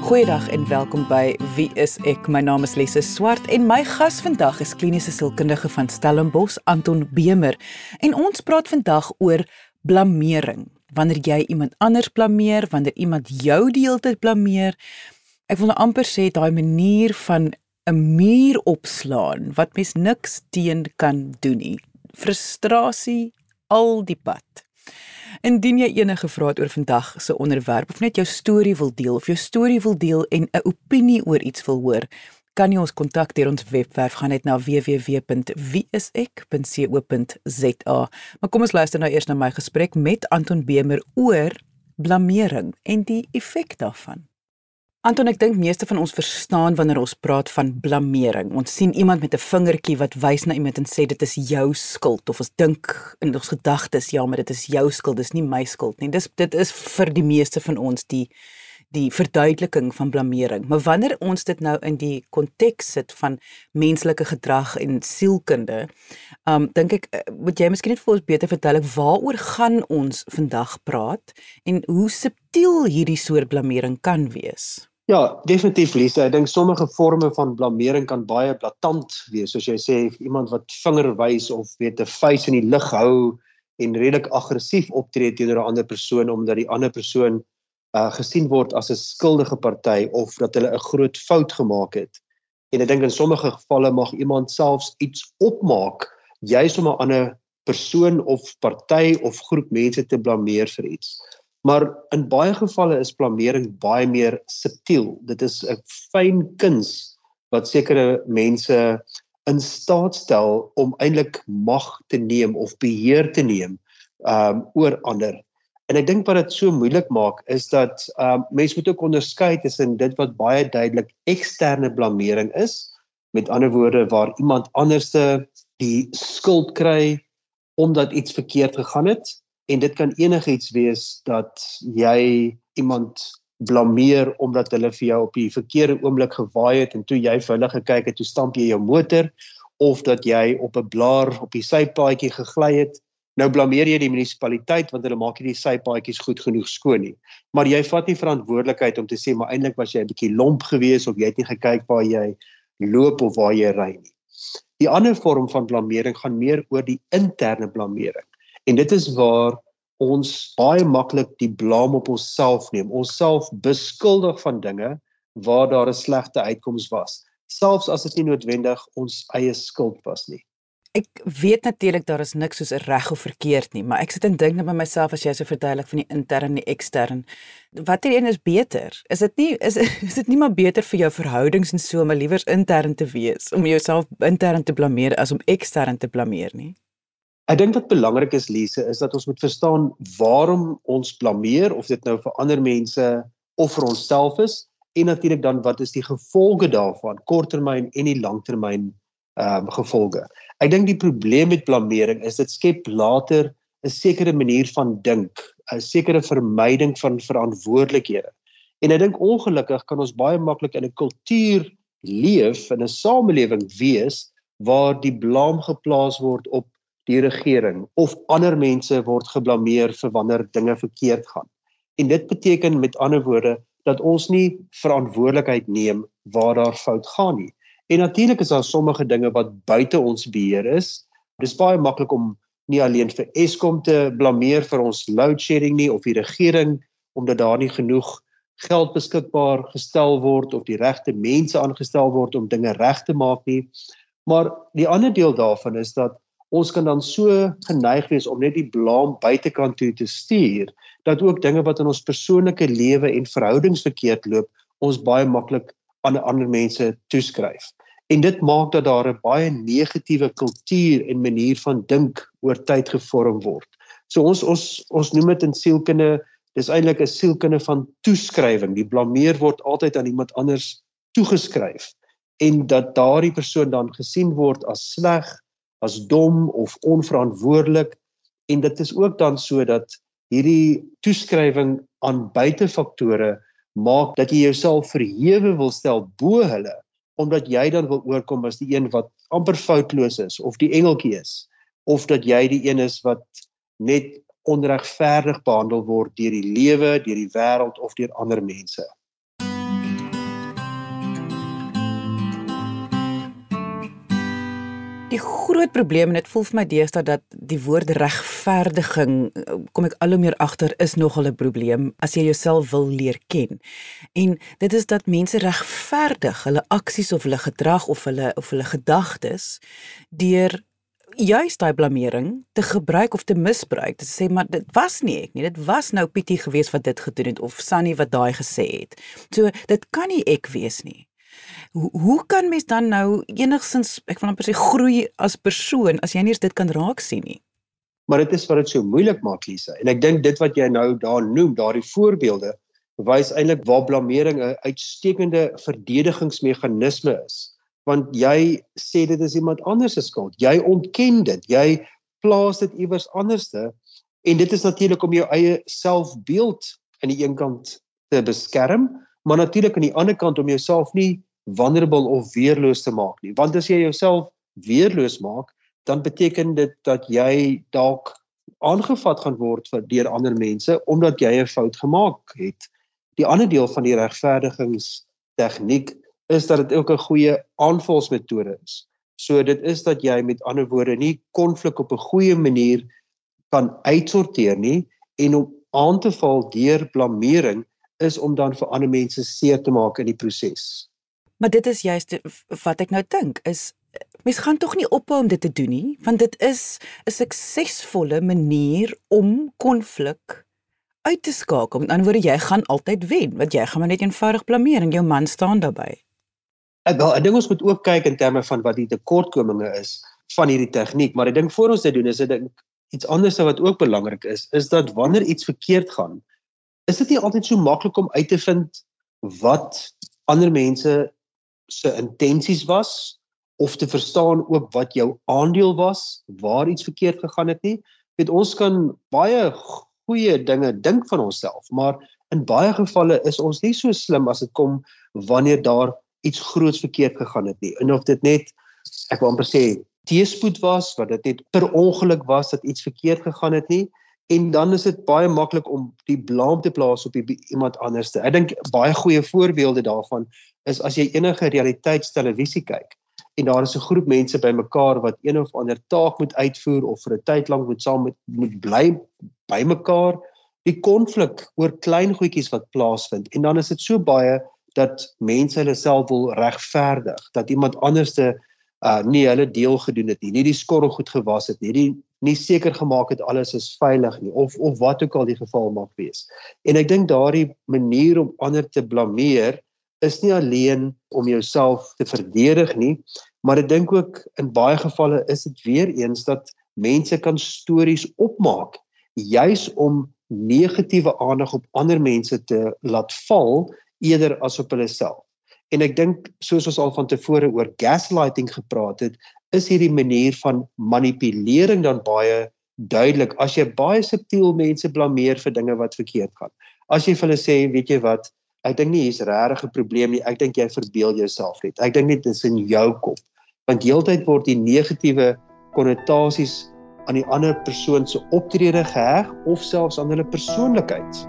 Goeiedag en welkom by Wie is ek? My naam is Lise Swart en my gas vandag is kliniese sielkundige van Stellenbosch, Anton Bemer. En ons praat vandag oor blameering. Wanneer jy iemand anders blameer, wanneer iemand jou die hele tyd blameer. Ek wil nou amper sê daai manier van 'n muur opslaan wat mens niks teen kan doen nie. Frustrasie al die pad. Indien jy enige vrae het oor vandag se onderwerp of net jou storie wil deel of jou storie wil deel en 'n opinie oor iets wil hoor, kan jy ons kontak deur ons webwerf gaan net na www.wieisek.co.za. Maar kom ons luister nou eers na my gesprek met Anton Bemer oor blameering en die effek daarvan. Anton, ek dink meeste van ons verstaan wanneer ons praat van blameering. Ons sien iemand met 'n vingertjie wat wys na iemand en sê dit is jou skuld of ons dink in ons gedagtes ja, maar dit is jou skuld, dis nie my skuld nie. Dis dit is vir die meeste van ons die die verduideliking van blameering. Maar wanneer ons dit nou in die konteks sit van menslike gedrag en sielkunde, um dink ek eh, moet jy miskien net vir ons beter vertel waaroor gaan ons vandag praat en hoe subtiel hierdie soort blameering kan wees. Ja, definitief Lisa. Ek dink sommige forme van blameering kan baie blaatant wees, soos jy sê, iemand wat vinger wys of weet 'n vuis in die lug hou en redelik aggressief optree teenoor 'n ander persoon omdat die ander persoon uh gesien word as 'n skuldige party of dat hulle 'n groot fout gemaak het. En ek dink in sommige gevalle mag iemand selfs iets opmaak juis om 'n ander persoon of party of groep mense te blameer vir iets. Maar in baie gevalle is blameering baie meer subtiel. Dit is 'n fyn kuns wat sekere mense in staat stel om eintlik mag te neem of beheer te neem um oor ander. En ek dink wat dit so moeilik maak is dat um mense moet ook onderskei tussen dit wat baie duidelik eksterne blameering is, met ander woorde waar iemand anderste die skuld kry omdat iets verkeerd gegaan het en dit kan enigiets wees dat jy iemand blameer omdat hulle vir jou op die verkeerde oomblik gewaai het en toe jy vir hulle gekyk het, toe stamp jy jou motor of dat jy op 'n blaar op die sypaadjie gegly het. Nou blameer jy die munisipaliteit want hulle maak nie die sypaadjies goed genoeg skoon nie. Maar jy vat nie verantwoordelikheid om te sê maar eintlik was jy 'n bietjie lomp geweest of jy het nie gekyk waar jy loop of waar jy ry nie. Die ander vorm van blameering gaan meer oor die interne blameering. En dit is waar ons baie maklik die blame op onsself neem. Onsself beskuldig van dinge waar daar 'n slegte uitkoms was, selfs as dit nie noodwendig ons eie skuld was nie. Ek weet natuurlik daar is niks soos reg of verkeerd nie, maar ek sit en dink net by myself as jy so verduidelik van die intern en die ekstern. Watter een is beter? Is dit nie is is dit nie maar beter vir jou verhoudings en so om liewer intern te wees om jouself intern te blameer as om ekstern te blameer nie? Ek dink wat belangrik is Lise is dat ons moet verstaan waarom ons blameer of dit nou vir ander mense of vir onsself is en natuurlik dan wat is die gevolge daarvan korttermyn en die langtermyn ehm um, gevolge. Ek dink die probleem met blameering is dit skep later 'n sekere manier van dink, 'n sekere vermyding van verantwoordelikhede. En ek dink ongelukkig kan ons baie maklik in 'n kultuur leef in 'n samelewing wees waar die blame geplaas word op die regering of ander mense word geblameer vir wanneer dinge verkeerd gaan. En dit beteken met ander woorde dat ons nie verantwoordelikheid neem waar daar fout gaan nie. En natuurlik is daar sommige dinge wat buite ons beheer is. Dis baie maklik om nie alleen vir Eskom te blameer vir ons load shedding nie of die regering omdat daar nie genoeg geld beskikbaar gestel word of die regte mense aangestel word om dinge reg te maak nie. Maar die ander deel daarvan is dat ons kan dan so geneig wees om net die blame buitekant toe te stuur dat ook dinge wat in ons persoonlike lewe en verhoudings verkeerd loop ons baie maklik aan ander mense toeskryf. En dit maak dat daar 'n baie negatiewe kultuur en manier van dink oor tyd gevorm word. So ons ons ons noem dit in sielkunde, dis eintlik 'n sielkunde van toeskrywing. Die blameer word altyd aan iemand anders toegeskryf en dat daardie persoon dan gesien word as sleg, as dom of onverantwoordelik en dit is ook dan so dat hierdie toeskrywing aan buitefaktore maak dat jy jouself verhewe wil stel bo hulle omdat jy dan wil oorkom as die een wat amper foutloos is of die engeltjie is of dat jy die een is wat net onregverdig behandel word deur die lewe, deur die wêreld of deur ander mense. Die groot probleem en dit voel vir my deesdae dat die woord regverdiging kom ek al hoe meer agter is nogal 'n probleem as jy jouself wil leer ken. En dit is dat mense regverdig hulle aksies of hulle gedrag of hulle of hulle gedagtes deur juist daai blameering te gebruik of te misbruik. Dit sê maar dit was nie ek nie. Dit was nou Pietie gewees wat dit gedoen het of Sunny wat daai gesê het. So dit kan nie ek wees nie. Hoe hoe kan mens dan nou enigsins ek wil amper sê groei as persoon as jy nie eens dit kan raak sien nie? Maar dit is wat dit so moeilik maak Lisa. En ek dink dit wat jy nou daar noem, daardie voorbeelde wys eintlik waar blameering 'n uitstekende verdedigingsmeganisme is. Want jy sê dit is iemand anders se skuld. Jy ontken dit. Jy plaas dit iewers anderste en dit is natuurlik om jou eie selfbeeld aan die een kant te beskerm, maar natuurlik aan die ander kant om jouself nie vulnerable of weerloos te maak nie. Want as jy jouself weerloos maak, dan beteken dit dat jy dalk aangevat gaan word vir deur ander mense omdat jy 'n fout gemaak het. Die ander deel van die regverdigingstegniek is dat dit ook 'n goeie aanvalsmetode is. So dit is dat jy met ander woorde nie konflik op 'n goeie manier kan uitsorteer nie en om aan te val deur blameering is om dan vir ander mense seer te maak in die proses. Maar dit is juist wat ek nou dink is mens gaan tog nie ophou om dit te doen nie want dit is 'n suksesvolle manier om konflik uit te skakel. Met ander woorde jy gaan altyd wen want jy gaan maar net eenvoudig blameer en jou man staan daarbey. Ek wel ek dink ons moet ook kyk in terme van wat die tekortkominge is van hierdie tegniek, maar ek dink voor ons dit doen is dit iets anders wat ook belangrik is, is dat wanneer iets verkeerd gaan, is dit nie altyd so maklik om uit te vind wat ander mense se intensies was of te verstaan ook wat jou aandeel was waar iets verkeerd gegaan het nie. Weet ons kan baie goeie dinge dink van onsself, maar in baie gevalle is ons nie so slim as dit kom wanneer daar iets groots verkeerd gegaan het nie. En of dit net ek wil amper sê teespoed was, wat dit net per ongeluk was dat iets verkeerd gegaan het nie en dan is dit baie maklik om die blame te plaas op iemand anderste. Ek dink baie goeie voorbeelde daarvan is as jy enige realiteitstelevisie kyk en daar is 'n groep mense bymekaar wat een of ander taak moet uitvoer of vir 'n tyd lank moet saam met moet bly bymekaar die konflik oor klein goedjies wat plaasvind en dan is dit so baie dat mense hulle self wil regverdig dat iemand anderste uh nie hulle deel gedoen het nie nie die skorrel goed gewas het nie die nie seker gemaak het alles is veilig nie of of wat ook al die geval mag wees en ek dink daardie manier om ander te blameer is nie alleen om jouself te verdedig nie, maar ek dink ook in baie gevalle is dit weer eens dat mense kan stories opmaak juis om negatiewe aandag op ander mense te laat val eerder as op hulle self. En ek dink soos ons al van tevore oor gaslighting gepraat het, is hierdie manier van manipulering dan baie duidelik as jy baie subtiel mense blameer vir dinge wat verkeerd gaan. As jy vir hulle sê, weet jy wat, ek dink nie hier's regtig 'n probleem nie. Ek dink jy verbeel jouself net. Ek dink net dit is in jou kop. Want heeltyd word die negatiewe konnotasies aan die ander persoon se optrede geheg of selfs aan hulle persoonlikheid.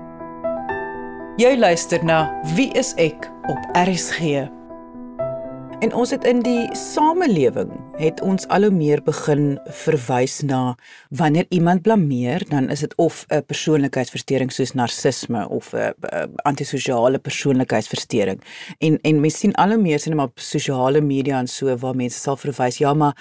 Jy luister na Wie is ek op RSG? En ons het in die samelewing het ons al hoe meer begin verwys na wanneer iemand blameer, dan is dit of 'n persoonlikheidsversteuring soos narcisme of 'n antisosiale persoonlikheidsversteuring. En en mens sien al hoe meer sien maar sosiale media en so waar mense sal verwys, ja, maar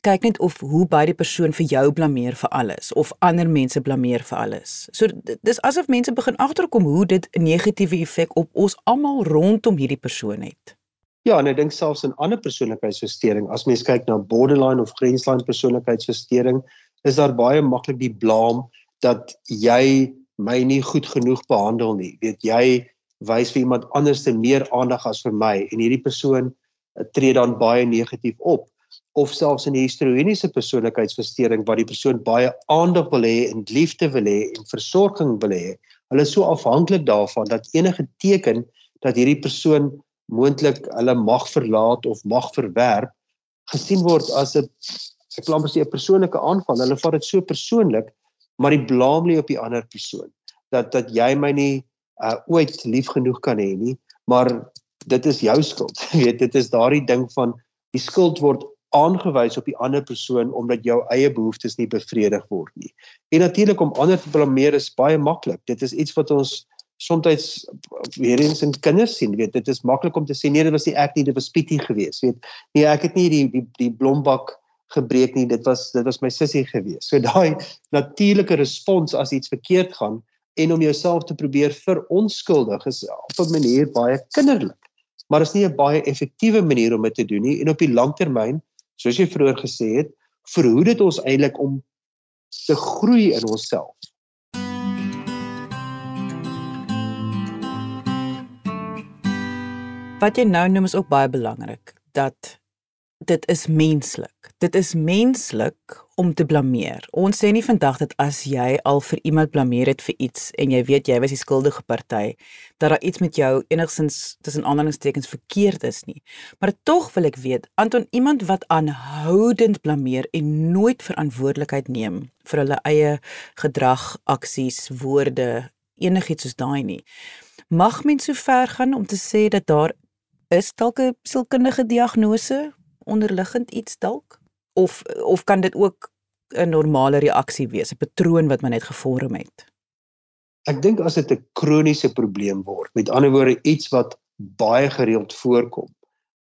kyk net of hoe baie die persoon vir jou blameer vir alles of ander mense blameer vir alles. So dis asof mense begin agterkom hoe dit 'n negatiewe effek op ons almal rondom hierdie persoon het. Ja, en ek dink selfs in ander persoonlikheidsversteuring, as mens kyk na borderline of grenslyn persoonlikheidsversteuring, is daar baie maklik die blaam dat jy my nie goed genoeg behandel nie. Weet jy wys vir iemand anders te meer aandag as vir my en hierdie persoon eh, tree dan baie negatief op of selfs in die histrioniese persoonlikheidsversteuring waar die persoon baie aandag wil hê en liefde wil hê en versorging wil hê. Hulle is so afhanklik daarvan dat enige teken dat hierdie persoon moontlik hulle mag verlaat of mag verwerp gesien word as 'n ek glo amper sê 'n persoonlike aanval. Hulle vat dit so persoonlik, maar die blame lê op die ander persoon. Dat dat jy my nie uh, ooit lief genoeg kan hê nie, maar dit is jou skuld. Jy weet, dit is daardie ding van die skuld word aangewys op die ander persoon omdat jou eie behoeftes nie bevredig word nie. En natuurlik om ander te blameer is baie maklik. Dit is iets wat ons soms weer eens in kinders sien, weet dit is maklik om te sê nee, dit was nie ek nie, dit was Pietie geweest, weet. Nee, ek het nie die die die blombak gebreek nie, dit was dit was my sussie geweest. So daai natuurlike respons as iets verkeerd gaan en om jouself te probeer veronskuldig is op 'n manier baie kinderlik. Maar is nie 'n baie effektiewe manier om dit te doen nie en op die langtermyn soos jy vroeër gesê het, verhoed dit ons eintlik om te groei in onsself. Wat jy nou noem is ook baie belangrik dat dit is menslik. Dit is menslik om te blameer. Ons sê nie vandag dat as jy al vir iemand blameer het vir iets en jy weet jy was die skuldige party, dat daar iets met jou enigsins tussen aanhalingstekens verkeerd is nie. Maar tog wil ek weet, Anton, iemand wat aanhoudend blameer en nooit verantwoordelikheid neem vir hulle eie gedrag, aksies, woorde, enigiets soos daai nie. Mag mens so ver gaan om te sê dat daar is dalk 'n sielkundige diagnose onderliggend iets dalk? Of of kan dit ook 'n normale reaksie wees, 'n patroon wat men net gevorm het? Ek dink as dit 'n kroniese probleem word, met ander woorde iets wat baie gereeld voorkom,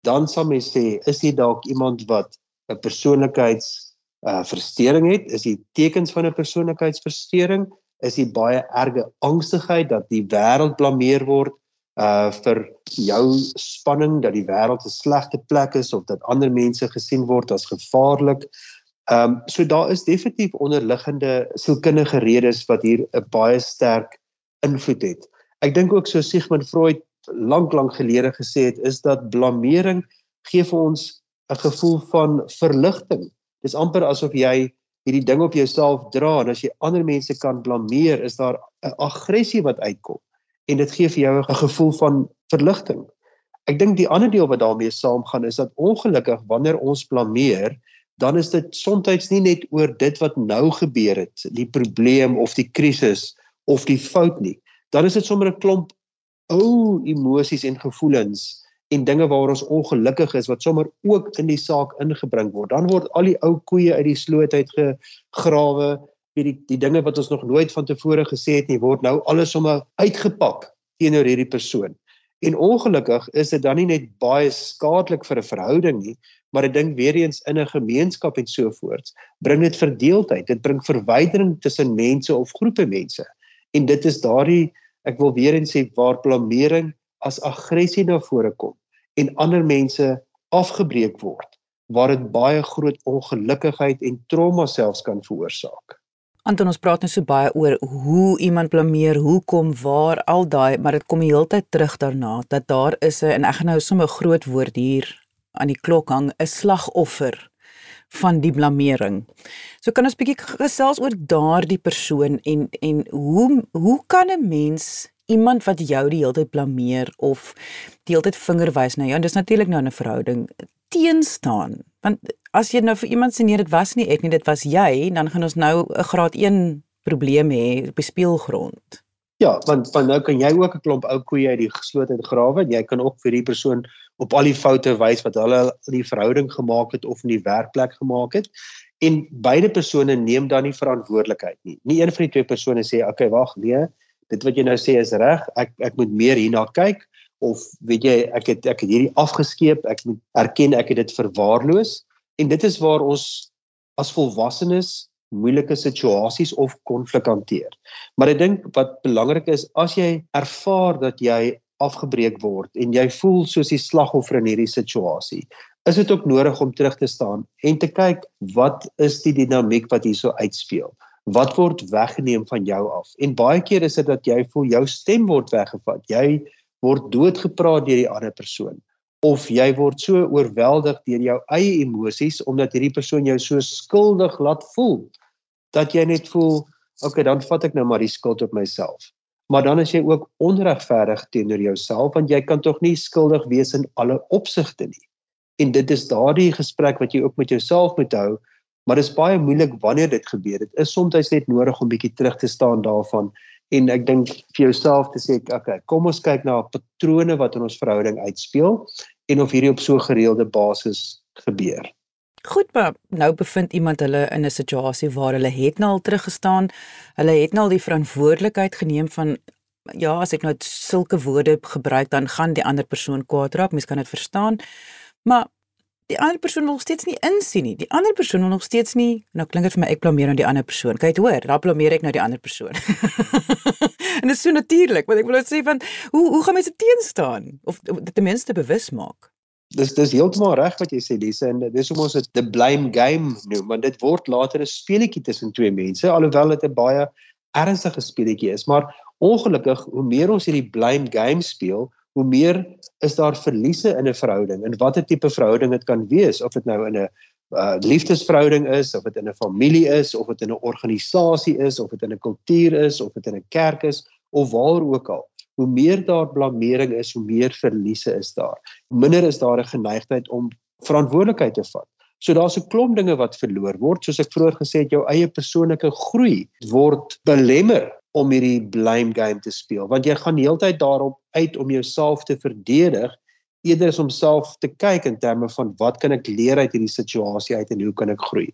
dan sal mens sê is dit dalk iemand wat 'n persoonlikheids uh verstoring het, is dit tekens van 'n persoonlikheidsversteuring, is dit baie erge angstigheid dat die wêreld blameer word, uh vir jou spanning dat die wêreld 'n slegte plek is of dat ander mense gesien word as gevaarlik. Ehm um, so daar is definitief onderliggende sielkundige redes wat hier 'n baie sterk invloed het. Ek dink ook so Sigmund Freud lank lank gelede gesê het is dat blamering gee vir ons 'n gevoel van verligting. Dis amper asof jy hierdie ding op jouself dra en as jy ander mense kan blameer, is daar 'n aggressie wat uitkom en dit gee vir jou 'n gevoel van verligting. Ek dink die ander deel wat daarmee saamgaan is dat ongelukkig wanneer ons blameer, dan is dit soms nie net oor dit wat nou gebeur het, die probleem of die krisis of die fout nie. Dan is dit sommer 'n klomp ou emosies en gevoelens en dinge waaroor ons ongelukkig is wat sommer ook in die saak ingebring word. Dan word al die ou koeie uit die sloot uit gegrawe weet die dinge wat ons nog nooit van tevore gesê het nie word nou alles sommer uitgepak teenoor hierdie persoon. En ongelukkig is dit dan nie net baie skadelik vir 'n verhouding nie, maar ek dink weer eens in 'n gemeenskap en so voort, bring dit verdeeldheid, dit bring verwydering tussen mense of groepe mense. En dit is daardie ek wil weer eens sê waar blamering as aggressie na vore kom en ander mense afgebreek word waar dit baie groot ongelukkigheid en trauma selfs kan veroorsaak. Anton ons praat nou so baie oor hoe iemand blameer, hoekom, waar, al daai, maar dit kom die hele tyd terug daarna dat daar is 'n en ek gaan nou sommer 'n groot woord hier aan die klok hang, 'n slagoffer van die blamering. So kan ons bietjie gesels oor daardie persoon en en hoe hoe kan 'n mens iemand wat jou die hele tyd blameer of die hele tyd vinger wys na jou, en dis natuurlik nou 'n verhouding teenstaan. Want as jy nou vir iemand sê nee, dit was nie ek nie, dit was jy, dan gaan ons nou 'n graad 1 probleem hê op die speelgrond. Ja, want van nou kan jy ook 'n klomp ou koeie uit die geslote grawe en jy kan ook vir die persoon op al die foute wys wat hulle in die verhouding gemaak het of in die werkplek gemaak het en beide persone neem dan nie verantwoordelikheid nie. Nie een van die twee persone sê, "Oké, okay, wag, nee, dit wat jy nou sê is reg. Ek ek moet meer hierna kyk." of weet jy ek het ek het hierdie afgeskeep ek moet erken ek het dit verwaarloos En dit is waar ons as volwassenes moeilike situasies of konflik hanteer. Maar ek dink wat belangrik is as jy ervaar dat jy afgebreek word en jy voel soos die slagoffer in hierdie situasie, is dit ook nodig om terug te staan en te kyk wat is die dinamiek wat hierso uitspeel? Wat word weggeneem van jou af? En baie keer is dit dat jy voel jou stem word weggevat. Jy word doodgepraat deur die ander persoon of jy word so oorweldig deur jou eie emosies omdat hierdie persoon jou so skuldig laat voel dat jy net voel okay dan vat ek nou maar die skuld op myself maar dan is jy ook onregverdig teenoor jouself want jy kan tog nie skuldig wees in alle opsigte nie en dit is daardie gesprek wat jy ook met jouself moet hou maar dit is baie moeilik wanneer dit gebeur dit is soms net nodig om bietjie terug te staan daarvan en ek dink vir jouself te sê okay kom ons kyk na patrone wat in ons verhouding uitspeel en of hierdie op so gereelde basis gebeur Goed, maar nou bevind iemand hulle in 'n situasie waar hulle het nou al teruggestaan. Hulle het nou al die verantwoordelikheid geneem van ja, as ek nou sulke woorde gebruik dan gaan die ander persoon kwaad raak. Mens kan dit verstaan. Maar die ander persoon wil nog steeds nie insien nie. Die ander persoon wil nog steeds nie. Nou klink dit vir my ek blameer nou die ander persoon. Kyk hoor, daar blameer ek nou die ander persoon. en dit is so natuurlik, want ek wil net sê van hoe hoe gaan mense teenstaan of dit ten minste bewus maak? Dis dis heeltemal reg wat jy sê Lise en dis hoe ons dit the blame game noem want dit word later 'n speletjie tussen twee mense alhoewel dit 'n baie ernstige speletjie is maar ongelukkig hoe meer ons hierdie blame game speel hoe meer is daar verliese in 'n verhouding en watter tipe verhouding dit kan wees of dit nou in 'n uh, liefdesverhouding is of dit in 'n familie is of dit in 'n organisasie is of dit in 'n kultuur is of dit in 'n kerk is of waar ook al hoe meer daar blameering is, hoe meer verliese is daar. Minder is daar 'n geneigtheid om verantwoordelikheid te vat. So daar's 'n klomp dinge wat verloor word, soos ek vroeër gesê het, jou eie persoonlike groei word belemmer om hierdie blame game te speel, want jy gaan heeltyd daarop uit om jouself te verdedig eerder as om self te kyk in terme van wat kan ek leer uit hierdie situasie uit en hoe kan ek groei.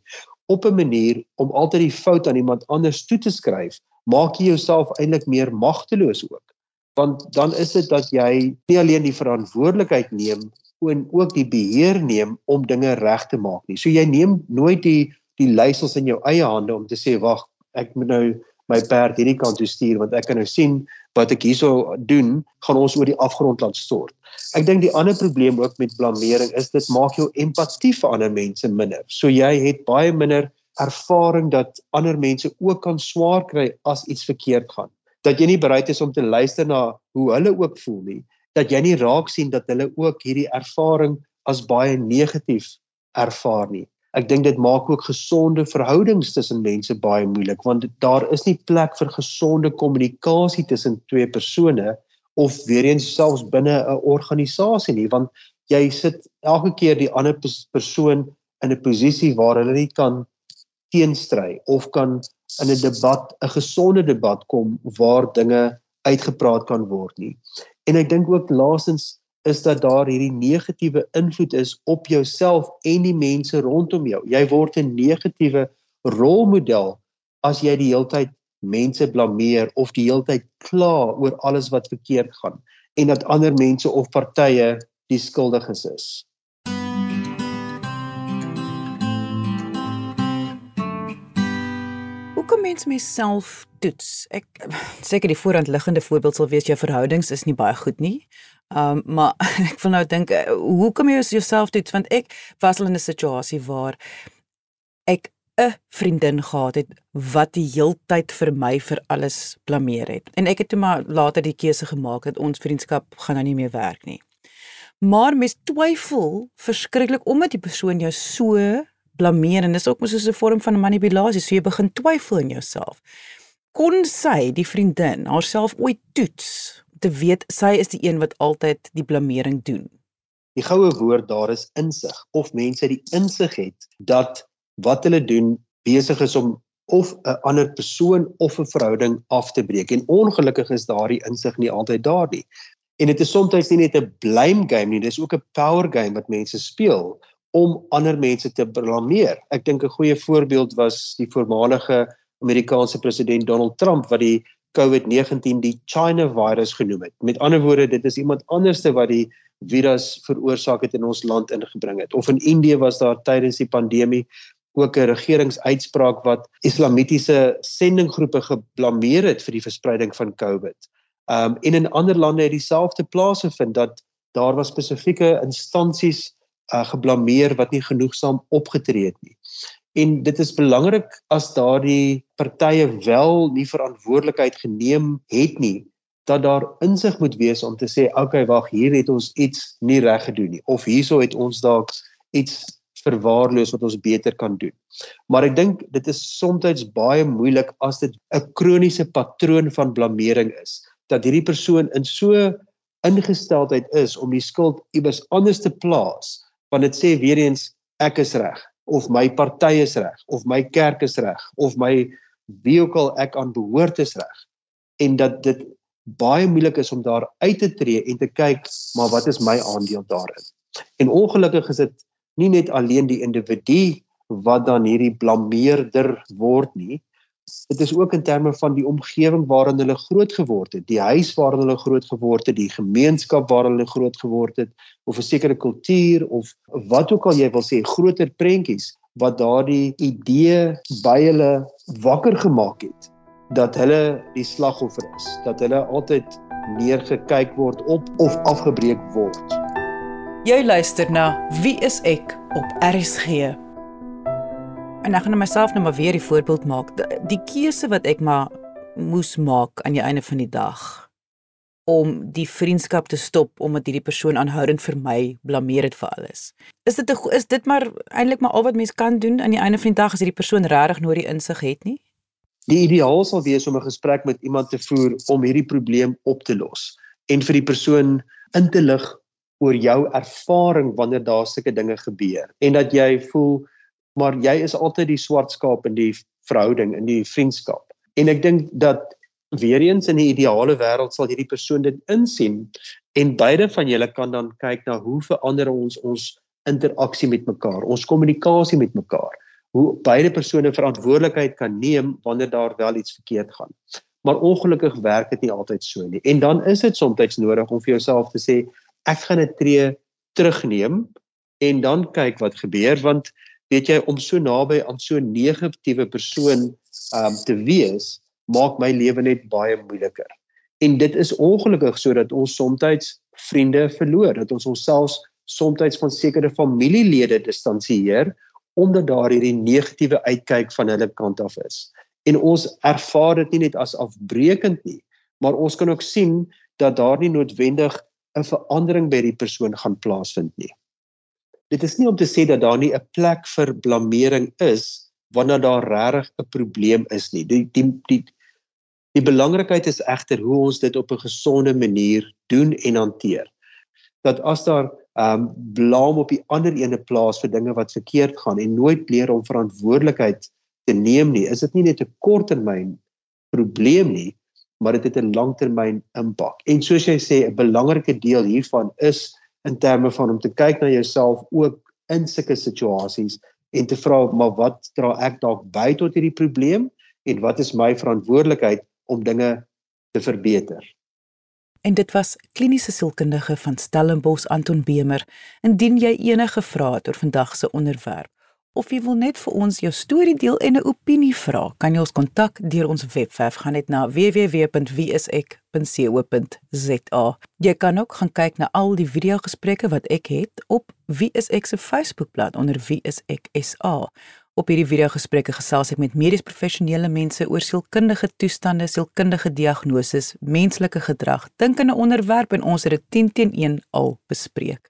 Op 'n manier om altyd die fout aan iemand anders toe te skryf, maak jy jouself eintlik meer magteloos ook want dan is dit dat jy nie alleen die verantwoordelikheid neem en ook die beheer neem om dinge reg te maak nie. So jy neem nooit die die leiersels in jou eie hande om te sê wag, ek moet nou my perd hierdie kant toe stuur want ek kan nou sien wat ek hierso doen, gaan ons oor die afgrond laat stort. Ek dink die ander probleem ook met blameering is dit maak jou empatie vir ander mense minder. So jy het baie minder ervaring dat ander mense ook kan swaar kry as iets verkeerd gaan dat jy nie bereid is om te luister na hoe hulle ook voel nie dat jy nie raak sien dat hulle ook hierdie ervaring as baie negatief ervaar nie ek dink dit maak ook gesonde verhoudings tussen mense baie moeilik want daar is nie plek vir gesonde kommunikasie tussen twee persone of weer eens selfs binne 'n organisasie nie want jy sit elke keer die ander persoon in 'n posisie waar hulle nie kan teenstry of kan in 'n debat 'n gesonde debat kom waar dinge uitgepraat kan word nie. En ek dink ook laasens is dat daar hierdie negatiewe invloed is op jouself en die mense rondom jou. Jy word 'n negatiewe rolmodel as jy die heeltyd mense blameer of die heeltyd kla oor alles wat verkeerd gaan en dat ander mense of partye die skuldiges is. Kan mens myself toets? Ek seker die voorhand liggende voorbeeld sal wees jou verhoudings is nie baie goed nie. Um maar ek wil nou dink eh, hoe kom jy jouself toets want ek was al in 'n situasie waar ek 'n vriendin gehad het wat die heeltyd vir my vir alles blameer het. En ek het toe maar later die keuse gemaak dat ons vriendskap gaan nou nie meer werk nie. Maar mens twyfel verskriklik omdat die persoon jou so blameer en dis ook mos so 'n vorm van manipulasie, so jy begin twyfel in jouself. Kon sy, die vriendin, haarself ooit toets te weet sy is die een wat altyd die blamering doen? Die goue woord daar is insig of mense die insig het dat wat hulle doen besig is om of 'n ander persoon of 'n verhouding af te breek en ongelukkig is daardie insig nie altyd daar nie. En dit is soms nie net 'n blame game nie, dis ook 'n power game wat mense speel om ander mense te blameer. Ek dink 'n goeie voorbeeld was die voormalige Amerikaanse president Donald Trump wat die COVID-19 die China virus genoem het. Met ander woorde, dit is iemand anderste wat die virus veroorsaak het in ons land ingebring het. Of in Indië was daar tydens die pandemie ook 'n regeringsuitspraak wat islamitiese sendinggroepe geblameer het vir die verspreiding van COVID. Um en in ander lande het dieselfde plase vind dat daar was spesifieke instansies uh, geblameer wat nie genoegsaam opgetree het nie. En dit is belangrik as daardie partye wel nie verantwoordelikheid geneem het nie dat daar insig moet wees om te sê okay wag hier het ons iets nie reg gedoen nie of hierso het ons dalk iets verwaarloos wat ons beter kan doen. Maar ek dink dit is soms baie moeilik as dit 'n kroniese patroon van blameering is dat hierdie persoon in so ingesteldheid is om die skuld iewers anders te plaas want dit sê weer eens ek is reg of my party is reg of my kerk is reg of my wie ook al ek aan behoort is reg. En dat dit baie moeilik is om daar uit te tree en te kyk maar wat is my aandeel daarin? En ongelukkig is dit nie net alleen die individu wat dan hierdie blameerder word nie, dit is ook in terme van die omgewing waarin hulle groot geword het, die huis waarin hulle groot geword het, die gemeenskap waarin hulle groot geword het of 'n sekere kultuur of wat ook al jy wil sê, groter prentjies wat daardie idee by hulle wakker gemaak het dat hulle die slagoffer is, dat hulle altyd neergekyk word op of afgebreek word. Jy luister na Wie is ek op RSG? En ek gaan nou myself nou maar weer die voorbeeld maak. Die keuse wat ek maar moes maak aan die einde van die dag om die vriendskap te stop omdat hierdie persoon aanhoudend vir my blameer het vir alles. Is dit 'n is dit maar eintlik maar al wat mens kan doen aan die einde van die dag as hierdie persoon regtig nooit die insig het nie? Die ideaal sal wees om 'n gesprek met iemand te voer om hierdie probleem op te los en vir die persoon in te lig oor jou ervaring wanneer daar sulke dinge gebeur en dat jy voel maar jy is altyd die swart skaap in die verhouding in die vriendskap. En ek dink dat weer eens in die ideale wêreld sal hierdie persoon dit insien en beide van julle kan dan kyk na hoe verander ons ons interaksie met mekaar, ons kommunikasie met mekaar. Hoe beide persone verantwoordelikheid kan neem wanneer daar wel iets verkeerd gaan. Maar ongelukkig werk dit nie altyd so nie. En dan is dit soms nodig om vir jouself te sê ek gaan 'n tree terugneem en dan kyk wat gebeur want weet jy om so naby aan so 'n negatiewe persoon um te wees maak my lewe net baie moeiliker. En dit is ongelukkig sodat ons soms vriende verloor, dat ons onsself soms van sekere familielede distansieer omdat daar hierdie negatiewe uitkyk van hulle kant af is. En ons ervaar dit nie net as afbreekend nie, maar ons kan ook sien dat daar nie noodwendig 'n verandering by die persoon gaan plaasvind nie dit is nie om te sê dat daar nie 'n plek vir blameering is wanneer daar regtig 'n probleem is nie. Die die die die belangrikheid is egter hoe ons dit op 'n gesonde manier doen en hanteer. Dat as daar ehm um, blame op die ander ene plaas vir dinge wat verkeerd gaan en nooit leer om verantwoordelikheid te neem nie, is dit nie net 'n korttermyn probleem nie, maar dit het 'n langtermyn impak. En soos jy sê, 'n belangrike deel hiervan is in terme van om te kyk na jouself ook in sulke situasies en te vra maar wat dra ek dalk by tot hierdie probleem en wat is my verantwoordelikheid om dinge te verbeter. En dit was kliniese sielkundige van Stellenbosch Anton Bemer. Indien jy enige vrae het oor vandag se onderwerp of jy wil net vir ons jou storie deel en 'n opinie vra, kan jy ons kontak deur ons webwerf gaan net na www.wieisek.co.za. Jy kan ook gaan kyk na al die video gesprekke wat ek het op Wie is ek se Facebookblad onder Wie is ek SA. Op hierdie video gesprekke gesels ek met medies professionele mense oor sielkundige toestande, sielkundige diagnoses, menslike gedrag, dink in 'n onderwerp en ons het dit 10 teen 1 al bespreek.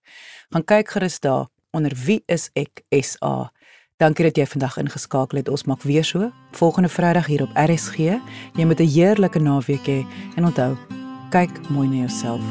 Gaan kyk gerus daar onder Wie is ek SA. Dankie dat jy vandag ingeskakel het. Ons maak weer so volgende Vrydag hier op RSG. Jy moet 'n heerlike naweek hê en onthou, kyk mooi na jouself.